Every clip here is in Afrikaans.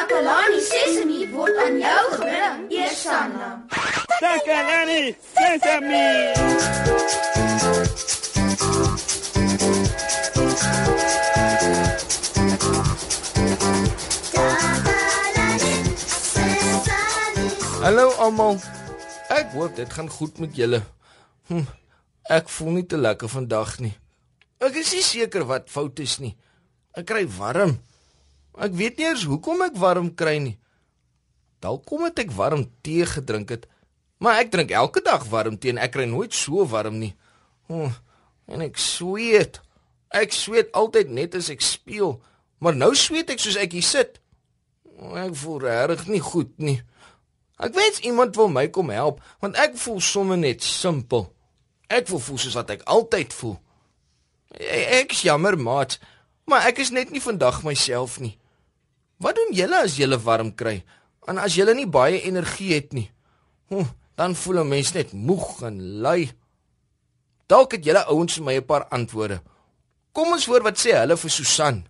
Takalani Sesemi word aan jou gebring, Eersanna. Takalani Sesemi. Hallo almal. Ek hoop dit gaan goed met julle. Hm, ek voel nie te lekker vandag nie. Ek is nie seker wat fout is nie. Ek kry warm. Ek weet nie eers hoekom ek warm kry nie. Dalk kom dit ek warm tee gedrink het. Maar ek drink elke dag warm tee en ek kry nooit so warm nie. Hm, en ek sweet. Ek sweet altyd net as ek speel, maar nou sweet ek soos ek hier sit. Ek voel regtig nie goed nie. Ek wens iemand wil my kom help, want ek voel sommer net simpel. Ek voel voel soos wat ek altyd voel. Ek jammer, maat, maar ek is net nie vandag myself nie. Wat doen julle as julle warm kry? En as julle nie baie energie het nie? Hm, dan voel 'n mens net moeg en lui. Dalk het julle ouens vir my 'n paar antwoorde. Kom ons hoor wat sê hulle vir Susan.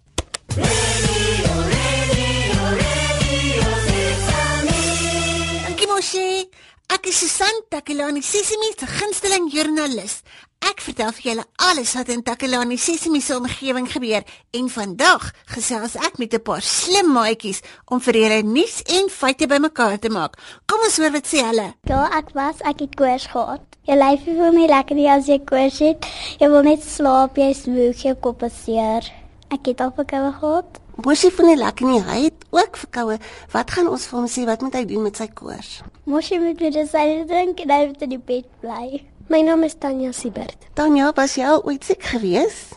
Moshi, ek is Susan Takelani Sesimi se gunsteling joernalis. Ek vertel vir julle alles wat in Takelani Sesimi se omgewing gebeur en vandag gesels ek met 'n paar slim maatjies om vir julle nuus en feite bymekaar te maak. Kom ons hoor wat sê hulle. Ja, ek was ek het koors gehad. Jy lyf vir my lekker nie as jy koors het. Jy wil net slaap, jy is moeg, jou kop is seer. Ek het al verkoue gehad. Moshi van die lekker nie, hy het ook verkoue. Wat gaan ons vir hom sê wat moet hy doen met sy koors? Moshi moet medisyne drink en hy moet in die bed bly. My naam is Tanya Siebert. Tanya, was jy al ooit siek gewees?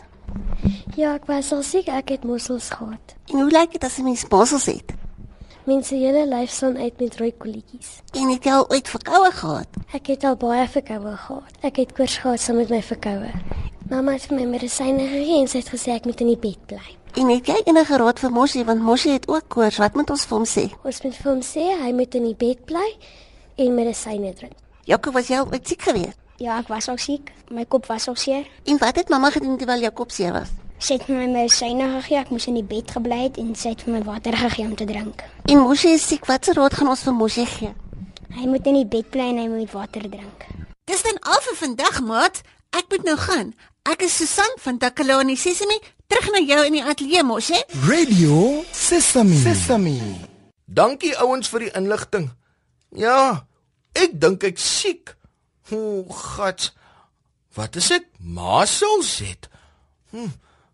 Ja, ek was al siek, ek het mossels gehad. En hoe lyk dit as 'n mens mossels het? Mense hele lyf staan uit met rooi kolletjies. En het jy al ooit verkoue gehad? Ek het al baie verkoue gehad. Ek het koors gehad saam met my verkoue. Mamma het vir my medisyne gegee en sy het gesê ek moet in die bed bly. En het jy enige raad vir Moshi want Moshi het ook koors. Wat moet ons vir hom sê? Ons moet vir hom sê hy moet in die bed bly en medisyne drink. Jaco was jy ooit siek geweest? Ja, ek was ook siek. My kop was ook seer. En wat het mamma gedoen terwyl jou kop seer was? Sy het my medisyne gegee. Ek moes in die bed gebly het en sy het vir my water gegee om te drink. En Moshi is siek. Watse raad gaan ons vir Moshi gee? Hy moet in die bed bly en hy moet water drink. Dis dan al vir vandag, maat. Ek moet nou gaan. Ek is Susan van Takalani Sesemi, terug na jou in die ateljee mos, hè? Radio Sesame. Sesame. Dankie ouens vir die inligting. Ja, ek dink ek siek. O, God. Wat is dit? Masels het. Hm,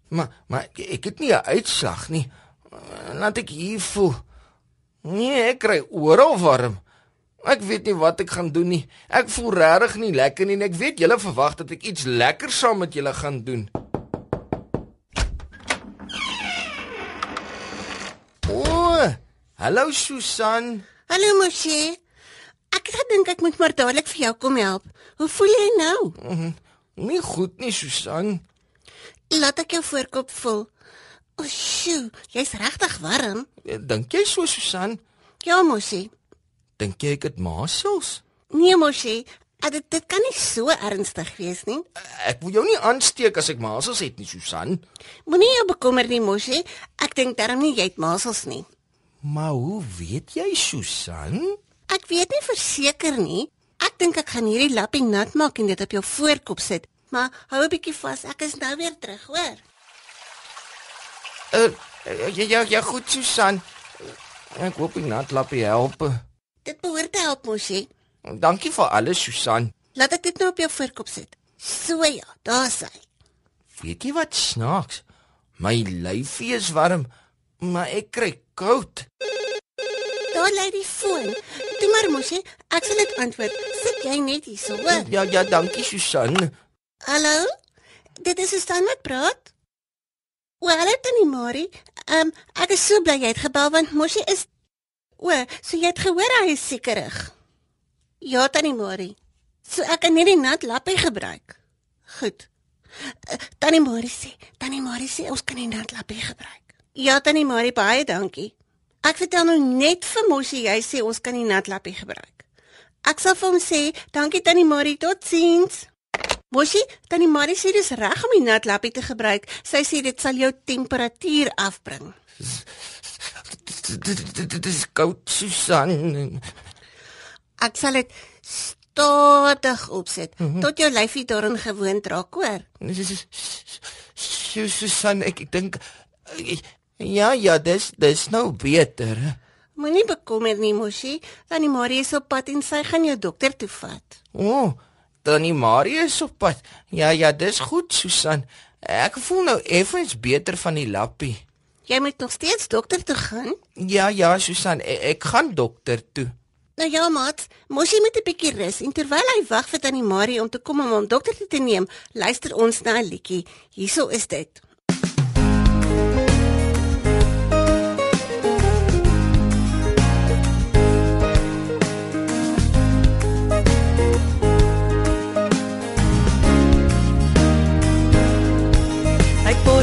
maar maar ek het nie 'n uitslag nie. Laat ek hier voel. Nee, ek kry oral warm. Ek weet nie wat ek gaan doen nie. Ek voel regtig nie lekker nie en ek weet julle verwag dat ek iets lekker saam met julle gaan doen. O, oh, hallo Susan. Hallo Moshi. Ek het gedink ek moet maar dadelik vir jou kom help. Hoe voel jy nou? Mm. Nie goed nie, Susan. Laat ek jou voorkop voel. O, sjoe, jy's regtig warm. Dink jy so, Susan? Ja, Moshi. Dink jy ek het masels? Nee, Moshi, dit dit kan nie so ernstig wees nie. Ek wil jou nie aansteek as ek masels het nie, Susan. Moenie jou bekommer nie, Moshi. Ek dink darm nie jy het masels nie. Maar hoe weet jy, Susan? Ek weet nie verseker nie. Ek dink ek gaan hierdie lappie nat maak en dit op jou voorkop sit. Maar hou 'n bietjie vas. Ek is nou weer terug, hoor. Uh, ja ja ja goed Susan. Ek hoop die nat lappie help. Dit behoort te help mosie. Dankie vir alles Susan. Laat ek dit nou op jou voorkop sit. So ja, daar's hy. Weet jy wat snaaks? My lyfie is warm, maar ek kry koud. Daar lê die foon. Toe maar mosie, ek sal dit antwoord. Sit jy net hier so, hoor? Ja ja, dankie Susan. Hallo? Dit is Susan wat praat. Wel, Tannie Marie, ehm um, ek is so bly jy het gebel want Moshi is O, so jy het gehoor hy is sekerig. Ja, Tannie Marie. So ek kan net die nat lappie gebruik. Goed. Uh, Tannie Marie sê, Tannie Marie sê ons kan die nat lappie gebruik. Ja, Tannie Marie, baie dankie. Ek vertel nou net vir Moshi jy sê ons kan die nat lappie gebruik. Ek sal vir hom sê, dankie Tannie Marie, totsiens. Moshi, Tannie Marie sê dis reg om die nat lappie te gebruik. Sy sê dit sal jou temperatuur afbring. Dit is koud, Susan. Ek sal dit stadig opsit mm -hmm. tot jou lyfie daarin gewoond raak, hoor. Su- Susan, ek, ek dink ja, ja, dis dis nou beter. Moenie bekommer nie, Moshi. Tannie Marie is op pad en sy gaan jou dokter toe vat. O, oh, Tannie Marie is op pad. Ja, ja, dis goed, Susan. Ek voel nou effens beter van die lappie. Jy moet nog steeds dokter toe gaan. Ja, ja, Susan, ek, ek gaan dokter toe. Nou ja, maat, Moshi moet 'n bietjie rus en terwyl hy wag vir Tannie Marie om te kom om hom dokter toe te neem, luister ons na 'n liedjie. Hierso is dit.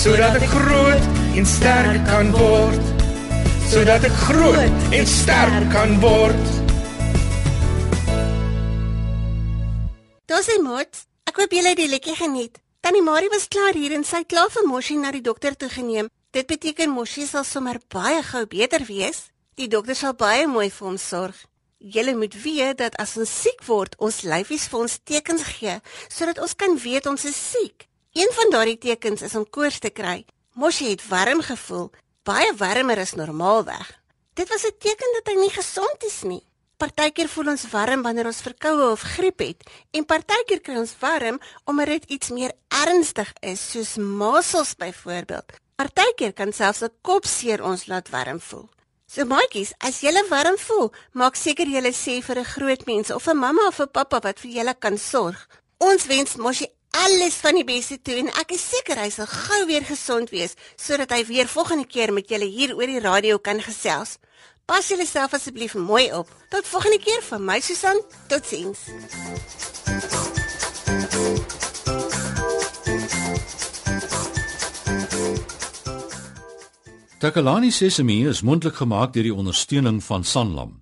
sodat ek groot en sterk kan word sodat ek groot en sterk kan word hy moet. Ek hoop julle het die liedjie geniet. Tannie Marie was klaar hier en sy het klaar vir Moshi na die dokter toe geneem. Dit beteken Moshi sal sommer baie gou beter wees. Die dokter sal baie mooi vir hom sorg. Julle moet weet dat as ons siek word, ons lyfies vir ons tekens gee sodat ons kan weet ons is siek. Een van daardie tekens is om koors te kry. Moshi het warm gevoel, baie warmer as normaalweg. Dit was 'n teken dat hy nie gesond is nie. Partykeer voel ons warm wanneer ons verkoue of griep het en partykeer kry ons warm omdat dit iets meer ernstig is soos masels byvoorbeeld. Partykeer kan selfs 'n kopseer ons laat warm voel. So maatjies, as jy warm voel, maak seker jy sê vir 'n groot mens of 'n mamma of 'n pappa wat vir julle kan sorg. Ons wens Moshi alles van die beste toe en ek is seker hy sal gou weer gesond wees sodat hy weer volgende keer met julle hier oor die radio kan gesels. Pas julleself asseblief mooi op. Tot volgende keer van my Susan. Totsiens. Takalani Sesemi is mondelik gemaak deur die ondersteuning van Sanlam.